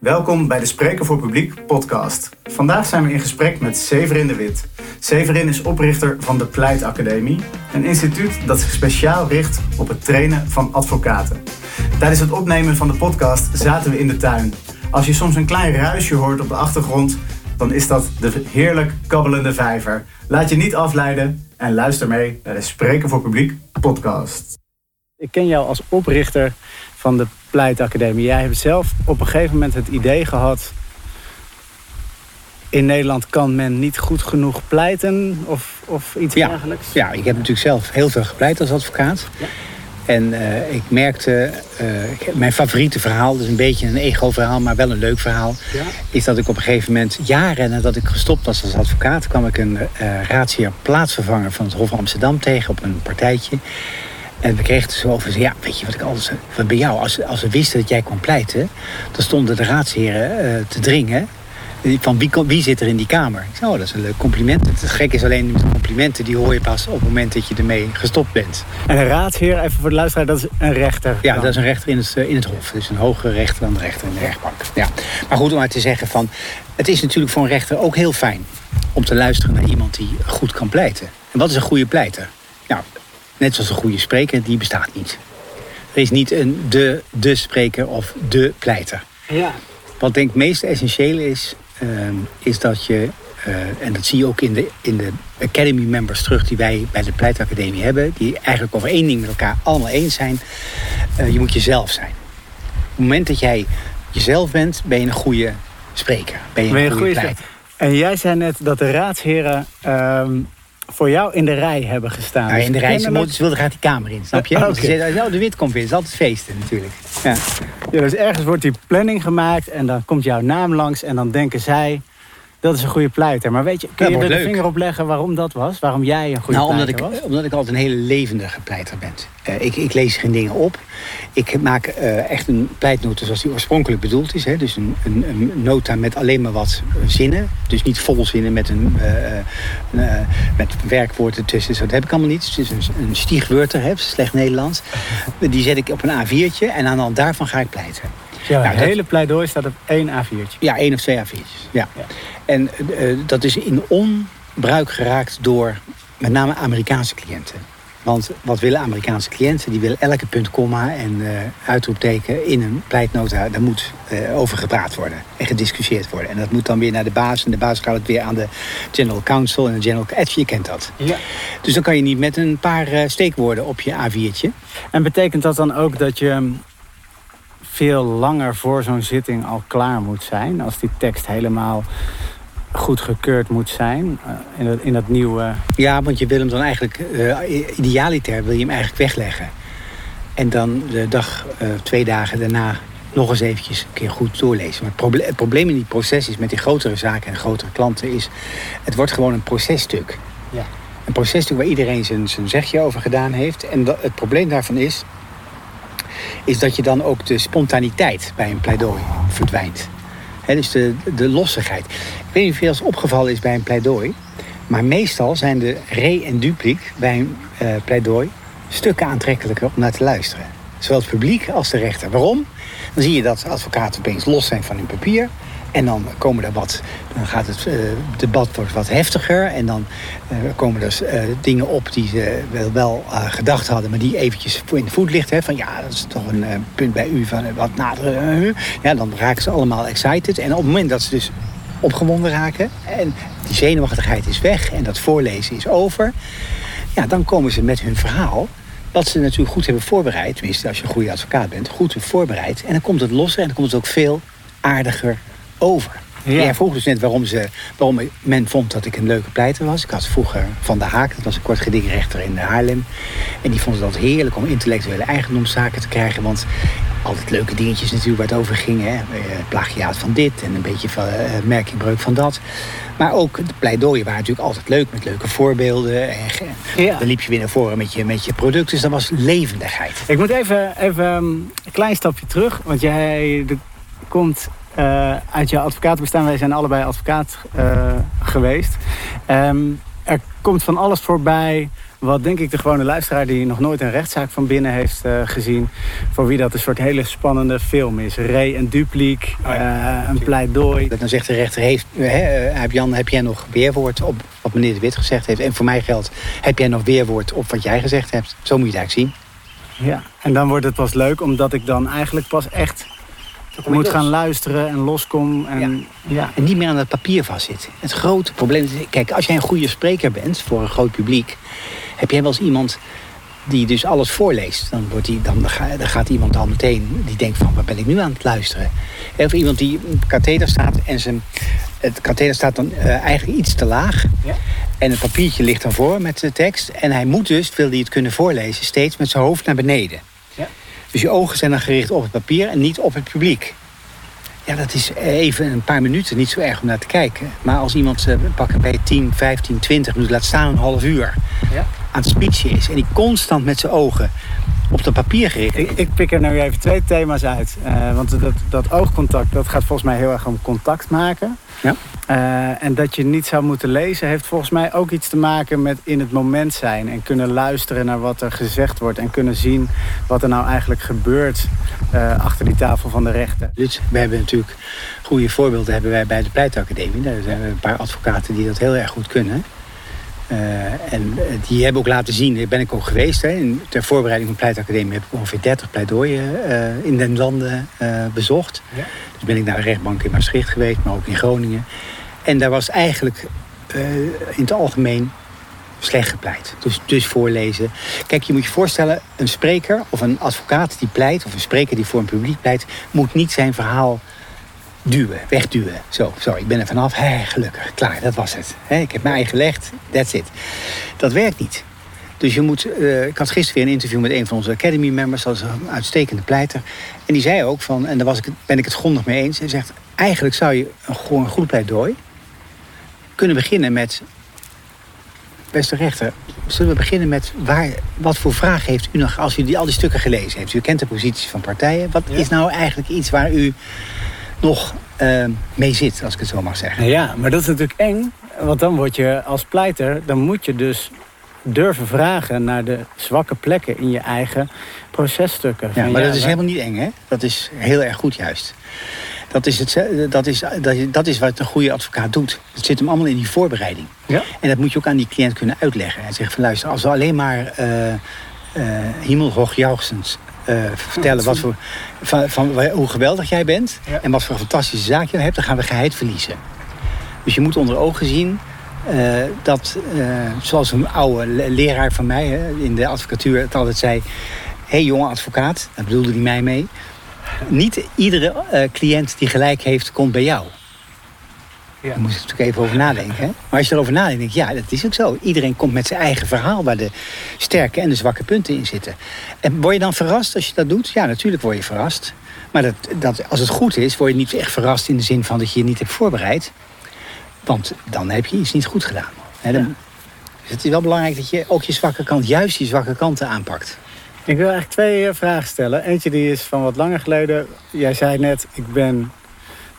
Welkom bij de Spreker voor Publiek podcast. Vandaag zijn we in gesprek met Severin de Wit. Severin is oprichter van de Pleit Academie, een instituut dat zich speciaal richt op het trainen van advocaten. Tijdens het opnemen van de podcast zaten we in de tuin. Als je soms een klein ruisje hoort op de achtergrond, dan is dat de heerlijk kabbelende vijver. Laat je niet afleiden en luister mee naar de Spreker voor Publiek podcast. Ik ken jou als oprichter van de Pleitacademie. Jij hebt zelf op een gegeven moment het idee gehad... in Nederland kan men niet goed genoeg pleiten of, of iets ja. dergelijks? Ja, ik heb natuurlijk zelf heel veel gepleit als advocaat. Ja. En uh, ik merkte, uh, mijn favoriete verhaal, dus een beetje een ego-verhaal, maar wel een leuk verhaal, ja. is dat ik op een gegeven moment, jaren nadat ik gestopt was als advocaat, kwam ik een uh, raadsheer plaatsvervanger van het Hof Amsterdam tegen op een partijtje. En we kregen het zo over, ja, weet je wat ik alles van bij jou, als, als we wisten dat jij kwam pleiten, dan stonden de raadsheren te dringen van wie, wie zit er in die kamer? Ik zei, oh, dat is een leuk compliment. Het gek is alleen met complimenten, die hoor je pas op het moment dat je ermee gestopt bent. En een raadsheer, even voor de luisteraar, dat is een rechter? Ja, dat is een rechter in het, in het hof. Dus een hogere rechter dan de rechter in de rechtbank. Ja. Maar goed, om maar te zeggen van, het is natuurlijk voor een rechter ook heel fijn om te luisteren naar iemand die goed kan pleiten. En wat is een goede pleiter? Net zoals een goede spreker, die bestaat niet. Er is niet een de, de spreker of de pleiter. Ja. Wat denk ik meest essentieel is, uh, is dat je, uh, en dat zie je ook in de, in de Academy members terug die wij bij de Pleitacademie hebben, die eigenlijk over één ding met elkaar allemaal eens zijn. Uh, je moet jezelf zijn. Op het moment dat jij jezelf bent, ben je een goede spreker. Ben je een, ben je goede, goede pleiter. En jij zei net dat de raadsheren ehm, voor jou in de rij hebben gestaan. Ja, in de rij, ze, dat... ze wilden graag die kamer in, snap je? Okay. oké. Ze zeiden, oh, de wit komt weer, het is altijd feesten natuurlijk. Ja. Ja, dus ergens wordt die planning gemaakt en dan komt jouw naam langs en dan denken zij dat is een goede pleiter. Maar weet je, kun je er de leuk. vinger op leggen waarom dat was? Waarom jij een goede Nou, omdat ik, pleiter was? omdat ik altijd een hele levendige pleiter ben. Uh, ik, ik, lees geen dingen op. Ik maak uh, echt een pleitnota zoals die oorspronkelijk bedoeld is. Hè. Dus een, een, een, nota met alleen maar wat zinnen. Dus niet vol zinnen met een uh, met werkwoord ertussen. Zo, dat heb ik allemaal niet. Het is een, een stiegwörter, hè, slecht Nederlands. Die zet ik op een A4'tje en aan de hand daarvan ga ik pleiten. Ja, het hele pleidooi staat op één A4'tje. Ja, één of twee A4'tjes. Ja. ja. En uh, dat is in onbruik geraakt door met name Amerikaanse cliënten. Want wat willen Amerikaanse cliënten? Die willen elke punt, komma en uh, uitroepteken in een pleitnota. Daar moet uh, over gepraat worden en gediscussieerd worden. En dat moet dan weer naar de baas. En de baas gaat het weer aan de General Counsel en de General Counsel. Je kent dat. Ja. Dus dan kan je niet met een paar uh, steekwoorden op je A4'tje. En betekent dat dan ook dat je veel langer voor zo'n zitting al klaar moet zijn? Als die tekst helemaal goed gekeurd moet zijn uh, in, dat, in dat nieuwe... Ja, want je wil hem dan eigenlijk, uh, idealiter wil je hem eigenlijk wegleggen. En dan de dag, uh, twee dagen daarna nog eens eventjes een keer goed doorlezen. Maar het, proble het probleem in die proces is met die grotere zaken en grotere klanten is... het wordt gewoon een processtuk. Ja. Een processtuk waar iedereen zijn, zijn zegje over gedaan heeft. En dat, het probleem daarvan is... is dat je dan ook de spontaniteit bij een pleidooi verdwijnt. Dus de, de lossigheid. Ik weet niet of je opgevallen is bij een pleidooi. Maar meestal zijn de re- en dupliek bij een uh, pleidooi stukken aantrekkelijker om naar te luisteren. Zowel het publiek als de rechter. Waarom? Dan zie je dat advocaten opeens los zijn van hun papier. En dan komen er wat, dan gaat het uh, debat wordt wat heftiger. En dan uh, komen er uh, dingen op die ze wel, wel gedacht hadden, maar die eventjes in de voet ligt. Hè, van ja, dat is toch een punt bij u van wat nader. ja, dan raken ze allemaal excited. En op het moment dat ze dus opgewonden raken en die zenuwachtigheid is weg en dat voorlezen is over, ja, dan komen ze met hun verhaal. Wat ze natuurlijk goed hebben voorbereid, tenminste als je een goede advocaat bent, goed voorbereid. En dan komt het losser en dan komt het ook veel aardiger over. Ja. Jij vroeg dus net waarom, ze, waarom men vond dat ik een leuke pleiter was. Ik had vroeger Van der Haak, dat was een kort gedingrechter in Haarlem. En die vond het altijd heerlijk om intellectuele eigendomszaken te krijgen. Want altijd leuke dingetjes natuurlijk waar het over ging. Hè. Plagiaat van dit en een beetje van, uh, merkingbreuk van dat. Maar ook de pleidooien waren natuurlijk altijd leuk met leuke voorbeelden. En ja. Dan liep je weer naar voren met je, met je product. Dus dat was levendigheid. Ik moet even, even een klein stapje terug. Want jij de, komt uit jouw advocatenbestaan. Wij zijn allebei advocaat uh, geweest. Um, er komt van alles voorbij Wat denk ik de gewone luisteraar die nog nooit een rechtszaak van binnen heeft uh, gezien... voor wie dat een soort hele spannende film is. Re en dupliek, oh ja, uh, een pleidooi. Dan zegt de rechter, heeft, heb, Jan, heb jij nog weerwoord op wat meneer De Wit gezegd heeft? En voor mij geldt, heb jij nog weerwoord op wat jij gezegd hebt? Zo moet je het eigenlijk zien. Ja, en dan wordt het pas leuk omdat ik dan eigenlijk pas echt moet gaan luisteren en loskom. En, ja. en niet meer aan het papier vastzit. Het grote probleem is, kijk, als jij een goede spreker bent voor een groot publiek, heb jij wel eens iemand die dus alles voorleest. Dan, wordt die, dan, dan gaat iemand al meteen, die denkt van, waar ben ik nu aan het luisteren? Of iemand die op een katheder staat en zijn, het katheder staat dan uh, eigenlijk iets te laag. Ja. En het papiertje ligt dan voor met de tekst. En hij moet dus, wil hij het kunnen voorlezen, steeds met zijn hoofd naar beneden. Dus je ogen zijn dan gericht op het papier en niet op het publiek. Ja, dat is even een paar minuten niet zo erg om naar te kijken. Maar als iemand uh, pakken bij 10, 15, 20 minuten, laat staan een half uur... Ja. aan het speechen is en die constant met zijn ogen op het papier gericht. Ik, ik pik er nu even twee thema's uit. Uh, want dat, dat oogcontact, dat gaat volgens mij heel erg om contact maken. Ja. Uh, en dat je niet zou moeten lezen, heeft volgens mij ook iets te maken met in het moment zijn. En kunnen luisteren naar wat er gezegd wordt. En kunnen zien wat er nou eigenlijk gebeurt uh, achter die tafel van de rechter. Dus we hebben natuurlijk goede voorbeelden hebben wij bij de Pleitacademie. Daar zijn een paar advocaten die dat heel erg goed kunnen. Uh, en die hebben ook laten zien, daar ben ik ook geweest. Hè. In, ter voorbereiding van Pleitacademie heb ik ongeveer 30 pleidooien uh, in den landen uh, bezocht. Ja. Dus ben ik naar de rechtbank in Maastricht geweest, maar ook in Groningen. En daar was eigenlijk in het algemeen slecht gepleit. Dus, dus voorlezen. Kijk, je moet je voorstellen, een spreker of een advocaat die pleit... of een spreker die voor een publiek pleit... moet niet zijn verhaal duwen, wegduwen. Zo, zo ik ben er vanaf. Hé, gelukkig, klaar, dat was het. ik heb mij gelegd, that's it. Dat werkt niet. Dus je moet... Uh, ik had gisteren weer een interview met een van onze Academy-members. Dat is een uitstekende pleiter. En die zei ook van... En daar was ik, ben ik het grondig mee eens. Hij zegt, eigenlijk zou je gewoon een goed pleidooi... kunnen beginnen met... Beste rechter, zullen we beginnen met... Waar, wat voor vraag heeft u nog als u die, al die stukken gelezen heeft? U kent de posities van partijen. Wat is nou eigenlijk iets waar u nog uh, mee zit, als ik het zo mag zeggen. Ja, maar dat is natuurlijk eng. Want dan word je als pleiter, dan moet je dus durven vragen naar de zwakke plekken in je eigen processtukken. Ja, maar dat is helemaal niet eng, hè? Dat is heel erg goed juist. Dat is, het, dat, is, dat, is wat een goede advocaat doet. Het zit hem allemaal in die voorbereiding. Ja. En dat moet je ook aan die cliënt kunnen uitleggen. En zeggen van luister, als we alleen maar uh, uh, uh, vertellen wat voor, van, van, hoe geweldig jij bent... en wat voor fantastische zaak je hebt, dan gaan we geheid verliezen. Dus je moet onder ogen zien uh, dat, uh, zoals een oude leraar van mij hè, in de advocatuur het altijd zei... hé hey, jonge advocaat, daar bedoelde hij mij mee... niet iedere cliënt die gelijk heeft, komt bij jou. Ja. Daar moet je natuurlijk even over nadenken. Hè? Maar als je erover nadenkt, denk je, ja, dat is ook zo. Iedereen komt met zijn eigen verhaal waar de sterke en de zwakke punten in zitten. En word je dan verrast als je dat doet? Ja, natuurlijk word je verrast. Maar dat, dat, als het goed is, word je niet echt verrast in de zin van dat je je niet hebt voorbereid. Want dan heb je iets niet goed gedaan. Hè? Dan, dus het is wel belangrijk dat je ook je zwakke kant, juist je zwakke kanten aanpakt. Ik wil eigenlijk twee eh, vragen stellen. Eentje die is van wat langer geleden. Jij zei net, ik ben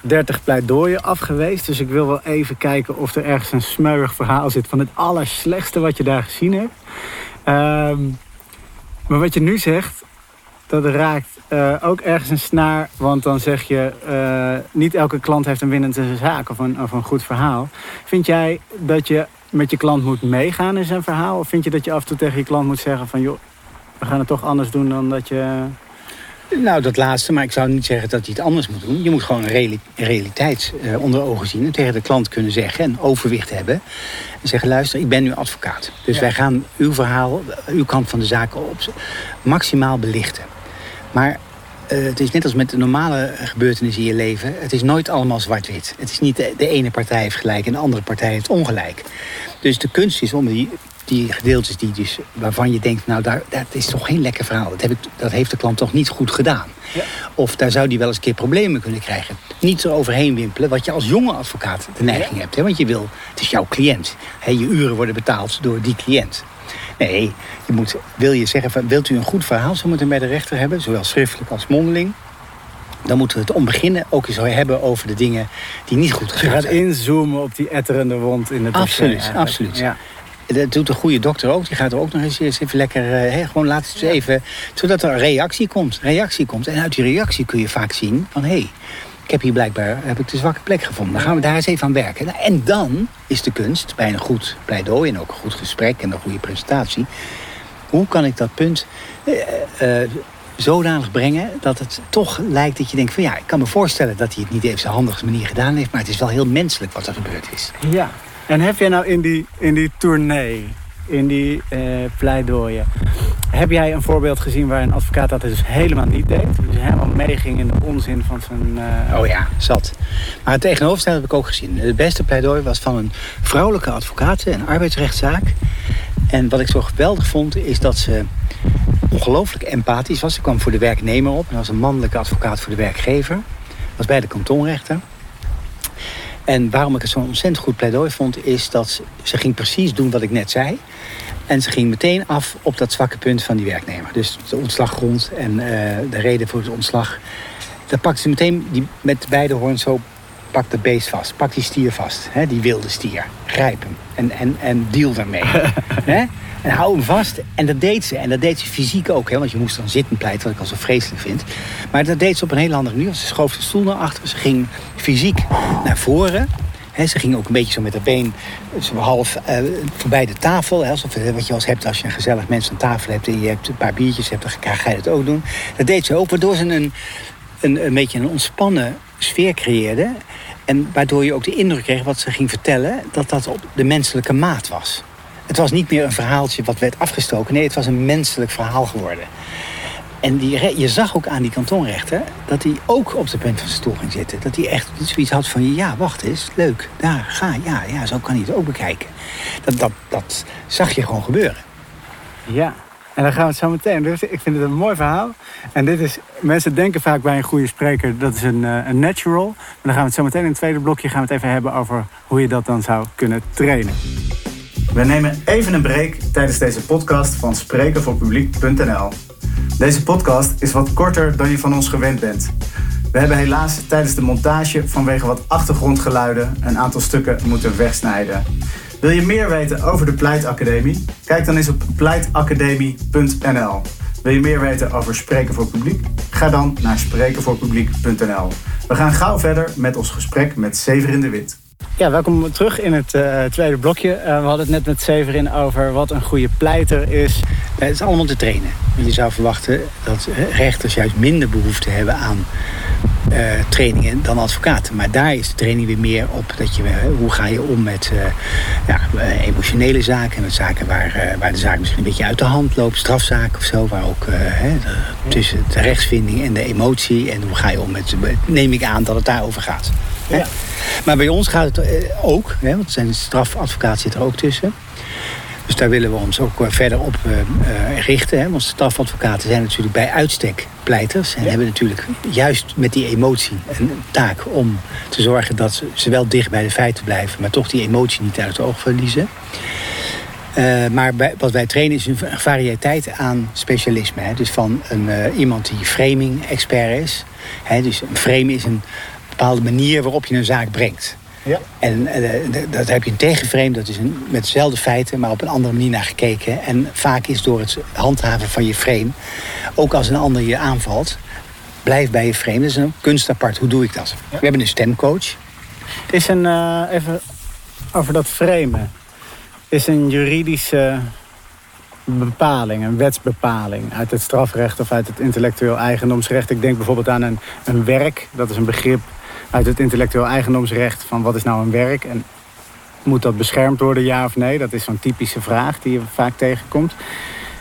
30 pleidooien afgeweest. Dus ik wil wel even kijken of er ergens een smeuig verhaal zit... van het allerslechtste wat je daar gezien hebt. Ehm, maar wat je nu zegt, dat raakt uh, ook ergens een snaar. Want dan zeg je, uh, niet elke klant heeft een winnende zaak of een, of een goed verhaal. Vind jij dat je met je klant moet meegaan in zijn verhaal? Of vind je dat je af en toe tegen je klant moet zeggen van... joh, we gaan het toch anders doen dan dat je nou, dat laatste, maar ik zou niet zeggen dat hij het anders moet doen. Je moet gewoon een realiteit uh, onder ogen zien en tegen de klant kunnen zeggen en overwicht hebben. En zeggen, luister, ik ben nu advocaat. Dus wij gaan uw verhaal, uw kant van de zaken op maximaal belichten. Maar uh, het is net als met de normale gebeurtenissen in je leven. Het is nooit allemaal zwart-wit. Het is niet de, de, ene partij heeft gelijk en de andere partij heeft ongelijk. Dus de kunst is om die die gedeeltes die dus, waarvan je denkt, nou, daar, dat is toch geen lekker verhaal. Dat, heb ik, dat heeft de klant toch niet goed gedaan. Ja. Of daar zou die wel eens een keer problemen kunnen krijgen. Niet zo overheen wimpelen, wat je als jonge advocaat de neiging hebt. Hè? Want je wil, het is jouw cliënt. Hè? Je uren worden betaald door die cliënt. Nee, je moet, wil je zeggen, van, wilt u een goed verhaal zo moeten bij de rechter hebben, zowel schriftelijk als mondeling, dan moeten we het om beginnen ook eens hebben over de dingen die niet goed gaan. Je gaat inzoomen op die etterende wond in het Absoluut, absoluut. Ja Dat doet een goede dokter ook. Die gaat er ook nog eens even lekker... Uh, gewoon laten ze even... Zodat er een reactie komt. Reactie komt. En uit die reactie kun je vaak zien van... hé, hey, ik heb hier blijkbaar heb ik de zwakke plek gevonden. Dan gaan we daar eens even aan werken. Nou, en dan is de kunst, bij een goed pleidooi en ook een goed gesprek en een goede presentatie... hoe kan ik dat punt uh, uh, zodanig brengen dat het toch lijkt dat je denkt van ja, ik kan me voorstellen dat hij het niet op zijn handigste manier gedaan heeft, maar het is wel heel menselijk wat er gebeurd is. Ja, en heb jij nou in die, in die tournee, in die uh, pleidooien, heb jij een voorbeeld gezien waar een advocaat dat dus helemaal niet deed? Dus helemaal meeging in de onzin van zijn... Uh... Oh ja, zat. Maar het tegenovergestelde heb ik ook gezien. Het beste pleidooi was van een vrouwelijke advocaat, een arbeidsrechtszaak. En wat ik zo geweldig vond, is dat ze ongelooflijk empathisch was. Ze kwam voor de werknemer op en was een mannelijke advocaat voor de werkgever. Was bij de kantonrechter. En waarom ik het zo'n ontzettend goed pleidooi vond... is dat ze, ging precies doen wat ik net zei. En ze ging meteen af op dat zwakke punt van die werknemer. Dus de ontslaggrond en uh, de reden voor het ontslag. Dan pakte ze meteen die, met beide hoorns zo... Pak de beest vast, pak die stier vast, hè, die wilde stier. Grijp hem en, en, en deal daarmee. hè? En hou hem vast. En dat deed ze. En dat deed ze fysiek ook. Hè, want je moest dan zitten pleiten, wat ik al zo vreselijk vind. Maar dat deed ze op een hele andere manier. Ze schoof de stoel naar achteren. Ze ging fysiek naar voren. ze ging ook een beetje zo met haar been zo half uh, voorbij de tafel. Hè, alsof, wat je wel eens hebt als je een gezellig mens aan tafel hebt... en je hebt een paar biertjes hebt, dan ga je dat ook doen. Dat deed ze ook, waardoor ze een, een, een beetje een ontspannen sfeer creëerde. En waardoor je ook de indruk kreeg wat ze ging vertellen... dat dat op de menselijke maat was. Het was niet meer een verhaaltje wat werd afgestoken. Nee, het was een menselijk verhaal geworden. En die, je zag ook aan die kantonrechter dat hij ook op de punt van zijn stoel ging zitten. Dat hij echt zoiets had van, ja, wacht eens, leuk, daar, ga, ja, ja, zo kan hij het ook bekijken. Dat, dat, dat zag je gewoon gebeuren. Ja, en dan gaan we het zo meteen. Dus ik vind het een mooi verhaal. En dit is, mensen denken vaak bij een goede spreker, dat is een, eh, een natural. Maar dan gaan we het zo meteen in het tweede blokje gaan we het even hebben over hoe je dat dan zou kunnen trainen. We nemen even een break tijdens deze podcast van sprekenvoorpubliek.nl. Deze podcast is wat korter dan je van ons gewend bent. We hebben helaas tijdens de montage vanwege wat achtergrondgeluiden een aantal stukken moeten wegsnijden. Wil je meer weten over de Pleitacademie? Kijk dan eens op pleitacademie.nl. Wil je meer weten over Spreken voor Publiek? Ga dan naar sprekenvoorpubliek.nl. We gaan gauw verder met ons gesprek met Severin de Wit. Ja, welkom terug in het uh, tweede blokje. Uh, we hadden het net met Severin over wat een goede pleiter is. Uh, het is allemaal te trainen. Je zou verwachten dat rechters juist minder behoefte hebben aan trainingen dan advocaten. Maar daar is de training weer meer op. Dat je, hoe ga je om met ja, emotionele zaken. Met zaken waar, waar de zaak misschien een beetje uit de hand loopt. Strafzaken of zo. Waar ook de, tussen de rechtsvinding en de emotie. En hoe ga je om met... Neem ik aan dat het daarover gaat. Ja. Maar bij ons gaat het eh, ook, hè, want zijn strafadvocaat zit er ook tussen. Dus daar willen we ons ook eh, verder op uh, richten. Hè? Want strafadvocaten zijn natuurlijk bij uitstek pleiters. En hebben natuurlijk juist met die emotie een taak om te zorgen dat ze wel dicht bij de feiten blijven, maar toch die emotie niet uit het oog verliezen. Uh, maar bij, wat wij trainen is een variëteit aan specialisme. Hè? Dus van een, uh, iemand die framing-expert is. Hè? Dus een frame is een bepaalde manier waarop je een zaak brengt. Ja. En uh, dat heb je een tegenframe, dat is een, met dezelfde feiten, maar op een andere manier naar gekeken. En vaak is door het handhaven van je frame, ook als een ander je aanvalt, blijf bij je frame. Dat is een kunst apart. Hoe doe ik dat? We hebben een stemcoach. Is een, uh, even over dat framen. Is een juridische bepaling, een wetsbepaling uit het strafrecht of uit het intellectueel eigendomsrecht. Ik denk bijvoorbeeld aan een, een werk, dat is een begrip uit het intellectueel eigendomsrecht van wat is nou een werk en moet dat beschermd worden, ja of nee? Dat is zo'n typische vraag die je vaak tegenkomt.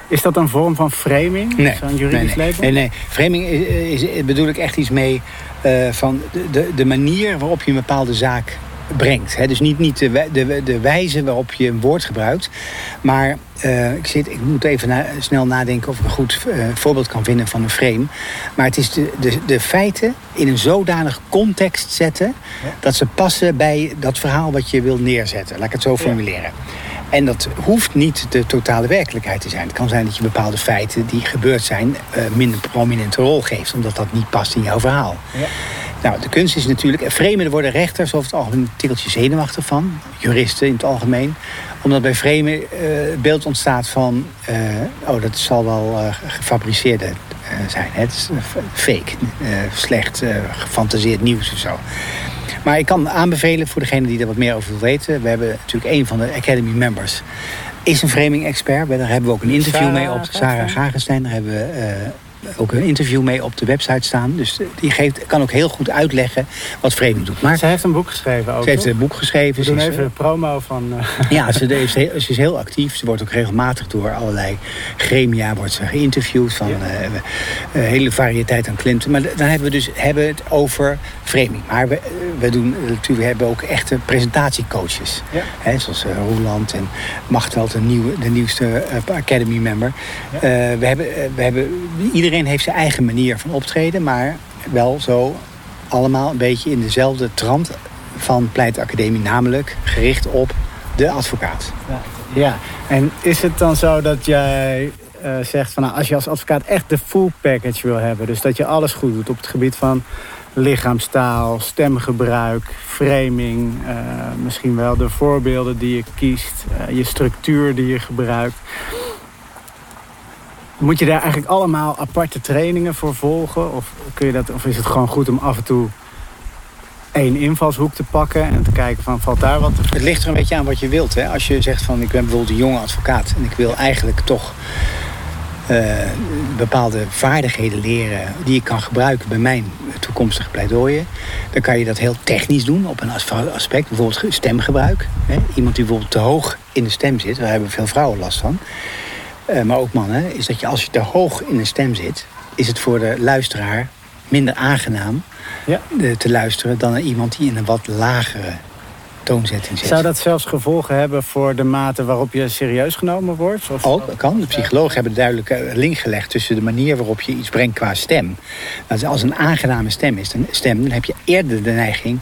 Is dat een vorm van framing? Nee, zo'n juridisch nee, nee. nee, nee. Framing is, is, bedoel ik echt iets mee uh, van de, de manier waarop je een bepaalde zaak brengt. Hè? Dus niet, niet de, de, de wijze waarop je een woord gebruikt. Maar uh, ik, zit, ik moet even na, snel nadenken of ik een goed uh, voorbeeld kan vinden van een frame. Maar het is de, de, de feiten in een zodanig context zetten... dat ze passen bij dat verhaal wat je wil neerzetten. Laat ik het zo formuleren. En dat hoeft niet de totale werkelijkheid te zijn. Het kan zijn dat je bepaalde feiten die gebeurd zijn... Uh, minder prominente rol geeft, omdat dat niet past in jouw verhaal. Ja. Nou, de kunst is natuurlijk... Vreemden worden rechters over het algemeen een tikkeltje zenuwachtig van. Juristen in het algemeen. Omdat bij vreemden uh, beeld ontstaat van... Uh, oh, dat zal wel uh, gefabriceerde zijn. Hè? Het is fake, slecht, gefantaseerd nieuws of zo. Maar ik kan aanbevelen voor degene die er wat meer over wil weten. We hebben natuurlijk een van de Academy members is een framing-expert. Daar hebben we ook een interview mee op. Sarah Gagenstein. Daar hebben we ook een interview mee op de website staan. Dus die geeft, kan ook heel goed uitleggen wat framing doet. Maar, ze heeft een boek geschreven ook, Ze heeft een boek geschreven. We doen even de promo van... Uh... Ja, ze is, heel, ze is heel actief. Ze wordt ook regelmatig door allerlei gremia wordt ze geïnterviewd. Van ja. uh, uh, hele variëteit aan klinten. Maar dan hebben we dus hebben het over framing. Maar we, we, doen, we hebben ook echte presentatiecoaches. Ja. Hè, zoals Roeland en Machteld, de, nieuwe, de nieuwste Academy member. Ja. we hebben, we hebben iedereen Iedereen heeft zijn eigen manier van optreden, maar wel zo allemaal een beetje in dezelfde trant van pleitacademie, namelijk gericht op de advocaat. Ja, ja. en is het dan zo dat jij uh, zegt van nou, als je als advocaat echt de full package wil hebben, dus dat je alles goed doet op het gebied van lichaamstaal, stemgebruik, framing, uh, misschien wel de voorbeelden die je kiest, uh, je structuur die je gebruikt. Moet je daar eigenlijk allemaal aparte trainingen voor volgen? Of, kun je dat, of is het gewoon goed om af en toe één invalshoek te pakken en te kijken van valt daar wat? Het ligt er een beetje aan wat je wilt. Hè? Als je zegt van ik ben bijvoorbeeld een jonge advocaat en ik wil eigenlijk toch uh, bepaalde vaardigheden leren die ik kan gebruiken bij mijn toekomstige pleidooien. Dan kan je dat heel technisch doen op een aspect. Bijvoorbeeld stemgebruik. Hè? Iemand die bijvoorbeeld te hoog in de stem zit, daar hebben veel vrouwen last van. Uh, maar ook mannen, is dat je als je te hoog in een stem zit, is het voor de luisteraar minder aangenaam ja. de, te luisteren dan iemand die in een wat lagere toonzetting zit. Zou dat zelfs gevolgen hebben voor de mate waarop je serieus genomen wordt? Of? Ook, kan. De psychologen hebben duidelijk link gelegd tussen de manier waarop je iets brengt qua stem. Dat als een aangename stem is, dan, stem, dan heb je eerder de neiging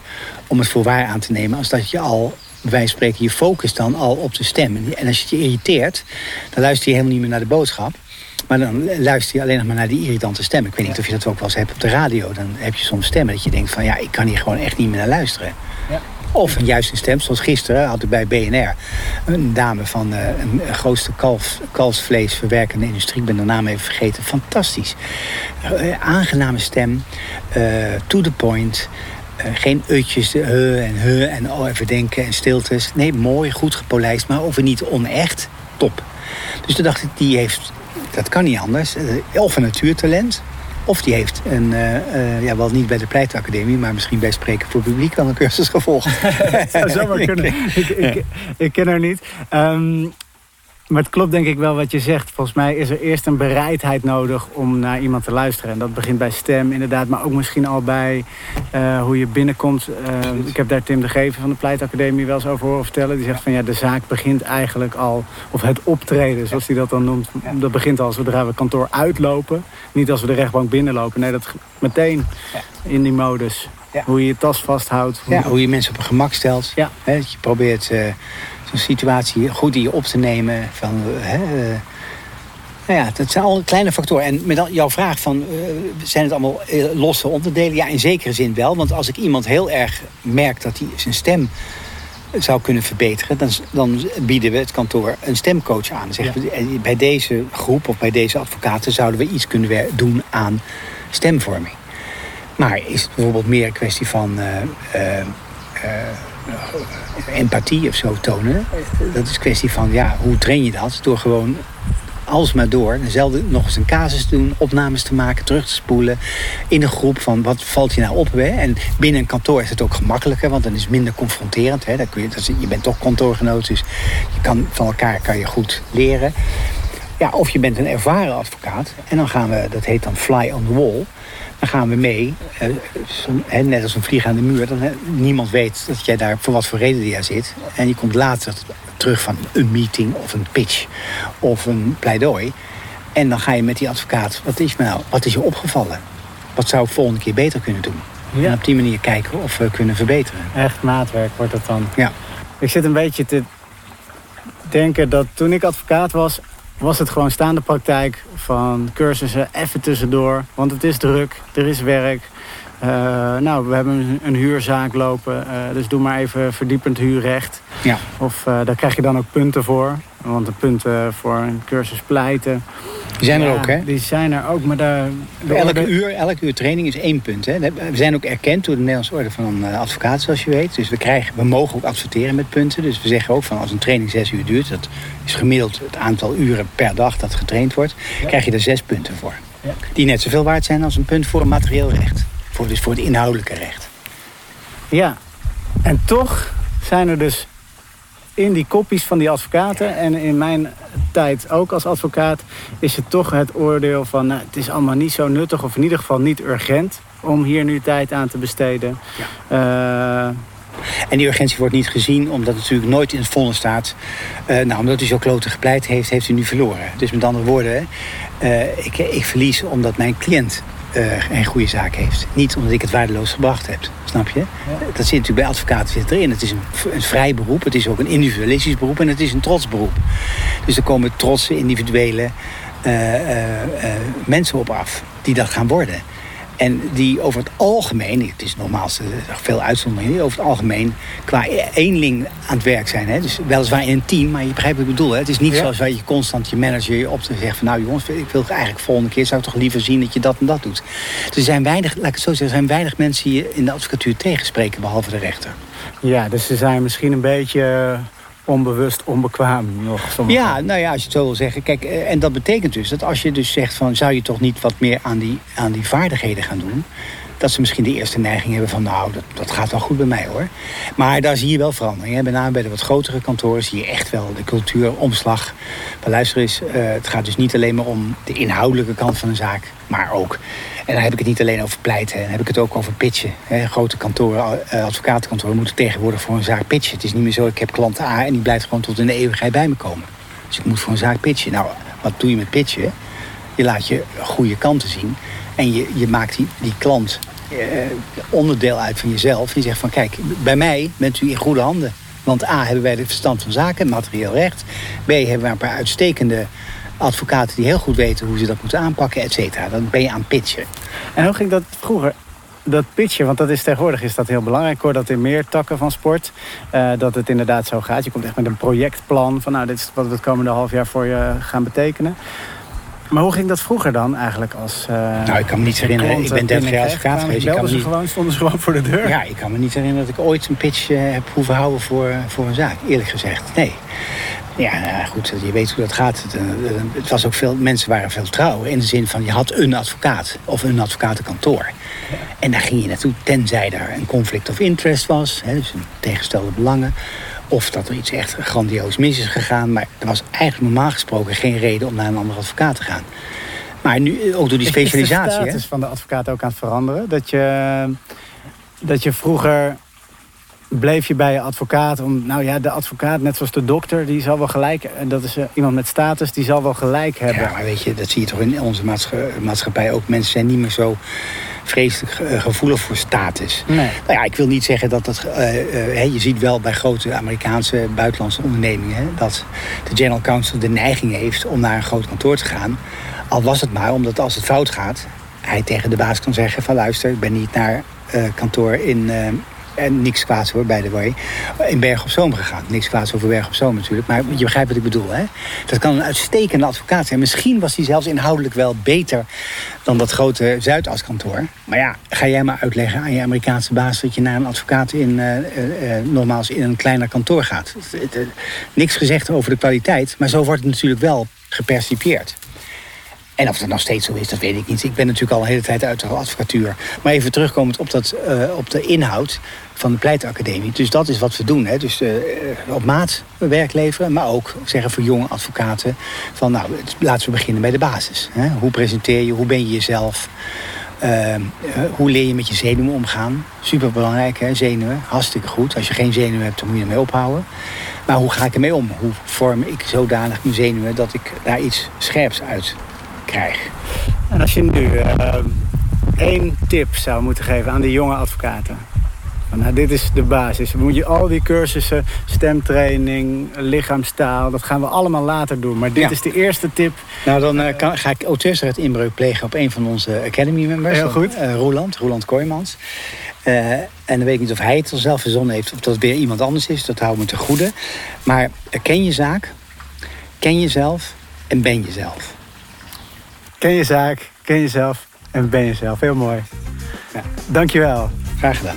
om het voor waar aan te nemen als dat je al wij spreken je focus dan al op de stem. En als je je irriteert, dan luister je helemaal niet meer naar de boodschap. Maar dan luister je alleen nog maar naar die irritante stem. Ik weet niet of je dat ook wel eens hebt op de radio. Dan heb je soms stemmen dat je denkt van ja, ik kan hier gewoon echt niet meer naar luisteren. Ja. Of een juiste stem, zoals gisteren had ik bij BNR een dame van uh, een grootste kalf, kalfsvleesverwerkende industrie. Ik ben de naam even vergeten. Fantastisch. Uh, aangename stem, uh, to the point. Uh, geen utjes, he en he en oh, even denken en stiltes. Nee, mooi, goed gepolijst, maar over niet onecht. Top. Dus toen dacht ik, die heeft, dat kan niet anders. Of een natuurtalent, of die heeft een, uh, ja, wel niet bij de pleitacademie, maar misschien bij Spreken voor Publiek wel een cursus gevolgd. dat zou zomaar kunnen. ik, ik, ik, ken haar niet. Um, maar het klopt denk ik wel wat je zegt. Volgens mij is er eerst een bereidheid nodig om naar iemand te luisteren. En dat begint bij stem inderdaad, maar ook misschien al bij uh, hoe je binnenkomt. Uh, ik heb daar Tim de Geven van de Pleitacademie wel eens over horen vertellen. Die zegt van ja, de zaak begint eigenlijk al, of het optreden zoals hij dat dan noemt. Dat begint al zodra we kantoor uitlopen. Niet als we de rechtbank binnenlopen. Nee, dat meteen in die modus. Ja. Hoe je je tas vasthoudt. Hoe, ja, hoe je mensen op een gemak stelt. Ja. He, dat je probeert... Uh, zo'n situatie goed in je op te nemen. Van, nou ja, dat zijn al kleine factoren. En met jouw vraag van, uh, zijn het allemaal uh, losse onderdelen? Ja, in zekere zin wel. Want als ik iemand heel erg merk dat hij zijn stem zou kunnen verbeteren... dan, dan bieden we het kantoor een stemcoach aan. Zeggen we, bij deze groep of bij deze advocaten... zouden we iets kunnen doen aan stemvorming. Maar is het bijvoorbeeld meer een kwestie van empathie of zo tonen. Dat is een kwestie van, ja, hoe train je dat? Door gewoon alles maar door. Dezelfde nog eens een casus doen, opnames te maken, terug te spoelen. In een groep van wat valt je nou op. Hè? En binnen een kantoor is het ook gemakkelijker, want dan is het minder confronterend. Hè? Dan kun je, dat je bent toch kantoorgenoot, dus je kan, van elkaar kan je goed leren. Ja, of je bent een ervaren advocaat. En dan gaan we, dat heet dan fly on the wall. Dan gaan we mee, eh, net als een vlieg aan de muur. Dan, niemand weet dat jij daar voor wat voor reden jij zit. En je komt later terug van een meeting of een pitch of een pleidooi. En dan ga je met die advocaat, wat is, nou, wat is je opgevallen? Wat zou ik volgende keer beter kunnen doen? Ja. En op die manier kijken of we kunnen verbeteren. Echt maatwerk wordt het dan. Ja. Ik zit een beetje te denken dat toen ik advocaat was was het gewoon staande praktijk van cursussen even tussendoor. Want het is druk, er is werk. nou, we hebben een, huurzaak lopen, dus doe maar even verdiepend huurrecht. Ja. Of daar krijg je dan ook punten voor. Want de punten voor een cursus pleiten. Die zijn er ook, hè? Die zijn er ook, maar daar... Elke, uur, elke uur training is één punt, hè? We zijn ook erkend door de Nederlandse Orde van uh, Advocaten, zoals je weet. Dus we, krijgen, we mogen ook adverteren met punten. Dus we zeggen ook van als een training zes uur duurt... dat is gemiddeld het aantal uren per dag dat getraind wordt... krijg je er zes punten voor. Ja. Die net zoveel waard zijn als een punt voor een materieel recht. Voor, dus voor het inhoudelijke recht. Ja, en toch zijn er dus in die kopies van die advocaten en in mijn tijd ook als advocaat is het toch het oordeel van nou, het is allemaal niet zo nuttig of in ieder geval niet urgent om hier nu tijd aan te besteden. Ja. Uh, en die urgentie wordt niet gezien omdat het natuurlijk nooit in het vonnis staat. Uh, nou, omdat hij zo klote gepleit heeft, heeft hij nu verloren. Dus met andere woorden, uh, ik, ik verlies omdat mijn cliënt uh, een goede zaak heeft. Niet omdat ik het waardeloos gebracht heb. Snap je? Dat zit natuurlijk bij advocaten zit erin. Het is een, een vrij beroep. Het is ook een individualistisch beroep. En het is een trots beroep. Dus er komen trotse individuele uh, uh, mensen op af. Die dat gaan worden. En die over het algemeen, het is normaal veel uitzonderingen, over het algemeen qua eenling aan het werk zijn. Hè? Dus weliswaar in een team, maar je begrijpt wat ik bedoel. Hè? Het is niet zoals wij je constant je manager op te zeggen van nou jongens, ik wil eigenlijk volgende keer zou ik toch liever zien dat je dat en dat doet. Dus er zijn weinig, laat ik het zo zeggen, er zijn weinig mensen die je in de advocatuur tegenspreken, behalve de rechter. Ja, dus ze zijn misschien een beetje onbewust onbekwaam nog. Ja, nou ja, als je het zo wil zeggen. Kijk, eh, en dat betekent dus dat als je dus zegt van... zou je toch niet wat meer aan die, aan die vaardigheden gaan doen dat ze misschien de eerste neiging hebben van... nou, dat, gaat wel goed bij mij hoor. Maar daar zie je wel verandering. Hè. Met name bij de wat grotere kantoren zie je echt wel de cultuuromslag. Maar luister eens, uh, het gaat dus niet alleen maar om de inhoudelijke kant van een zaak... maar ook, en dan heb ik het niet alleen over pleiten... dan heb ik het ook over pitchen. Hè. Grote kantoren, uh, advocatenkantoren moeten tegenwoordig voor een zaak pitchen. Het is niet meer zo, ik heb klant A en die blijft gewoon tot in de eeuwigheid bij me komen. Dus ik moet voor een zaak pitchen. Nou, wat doe je met pitchen? Je laat je goede kanten zien... En je, je maakt die, die klant eh, onderdeel uit van jezelf. Je zegt van kijk, bij mij bent u in goede handen. Want A, hebben wij de verstand van zaken, materieel recht. B, hebben wij een paar uitstekende advocaten die heel goed weten hoe ze dat moeten aanpakken, et cetera. Dan ben je aan pitchen. En hoe ging dat vroeger? dat pitchen, want dat is tegenwoordig is dat heel belangrijk. Hoor dat in meer takken van sport. Uh, dat het inderdaad zo gaat. Je komt echt met een projectplan van nou, dit is wat we het komende half jaar voor je gaan betekenen. Maar hoe ging dat vroeger dan eigenlijk als uh, Nou, ik kan me niet herinneren. Ik ben 30 jaar advocaat geweest. Ik kan me niet... gewoon, stonden ze gewoon voor de deur? Ja, ik kan me niet herinneren dat ik ooit een pitch uh, heb hoeven houden voor, voor een zaak. Eerlijk gezegd, nee. Ja, nou, goed, je weet hoe dat gaat. Het, het, was ook veel, mensen waren veel trouw. In de zin van, je had een advocaat of een advocatenkantoor. Ja. En daar ging je naartoe, tenzij daar een conflict of interest was. Hè, dus een tegenstelde belangen. Of dat er iets echt grandioos mis is gegaan. Maar er was eigenlijk normaal gesproken geen reden om naar een andere advocaat te gaan. Maar nu, ook door die specialisatie. Is de status van de advocaat ook aan het veranderen? Dat je, dat je vroeger bleef je bij je advocaat. Om, nou ja, de advocaat, net zoals de dokter, die zal wel gelijk... en dat is uh, iemand met status, die zal wel gelijk hebben. Ja, maar weet je, dat zie je toch in onze maatschappij ook. Mensen zijn niet meer zo vreselijk eh, gevoelig voor status. Nee. Nou ja, ik wil niet zeggen dat dat... Uh, uh, je ziet wel bij grote Amerikaanse buitenlandse ondernemingen... Dat de general counsel de neiging heeft om naar een groot kantoor te gaan. Al was het maar omdat als het fout gaat... hij tegen de baas kan zeggen van luister, ik ben niet naar kantoor in en niks kwaads hoor, bij de way. In Berg op Zoom gegaan. Niks kwaads over Berg op Zoom natuurlijk. Maar je begrijpt wat ik bedoel, hè? Dat kan een uitstekende advocaat zijn. Misschien was hij zelfs inhoudelijk wel beter dan dat grote Zuidaskantoor. Maar ja, ga jij maar uitleggen aan je Amerikaanse baas... dat je naar een advocaat in, uh, uh, in een kleiner kantoor gaat. niks gezegd over de kwaliteit, maar zo wordt het natuurlijk wel gepercipieerd. En of dat nog steeds zo is, dat weet ik niet. Ik ben natuurlijk al een hele tijd uit de advocatuur. Maar even terugkomend op, dat, uh, op de inhoud van de pleitacademie. Dus dat is wat we doen. Hè. Dus uh, op maat werk leveren, maar ook zeggen voor jonge advocaten... van nou, laten we beginnen bij de basis. Hè. Hoe presenteer je, hoe ben je jezelf... Uh, hoe leer je met je zenuwen omgaan? Superbelangrijk, hè? zenuwen. Hartstikke goed. Als je geen zenuwen hebt, dan moet je ermee ophouden. Maar hoe ga ik ermee om? Hoe vorm ik zodanig mijn zenuwen dat ik daar iets scherps uit krijg. En als je nu uh, één tip zou moeten geven aan de jonge advocaten. Nou, dit is de basis. We moeten al die cursussen, stemtraining, lichaamstaal, dat gaan we allemaal later doen. Maar dit Ja. is de eerste tip. Nou, dan eh, kan, ga ik auteursrecht inbreuk plegen op een van onze Academy members. Heel goed. Eh, Roland, Roland Kooijmans. Eh, en dan weet ik niet of hij het al zelf verzonnen heeft... of dat het weer iemand anders is. Dat houden we te goede. Maar eh, ken je zaak, ken jezelf en ben jezelf. Ken je zaak, ken jezelf en ben jezelf. Heel mooi. Ja. Dankjewel. Graag gedaan.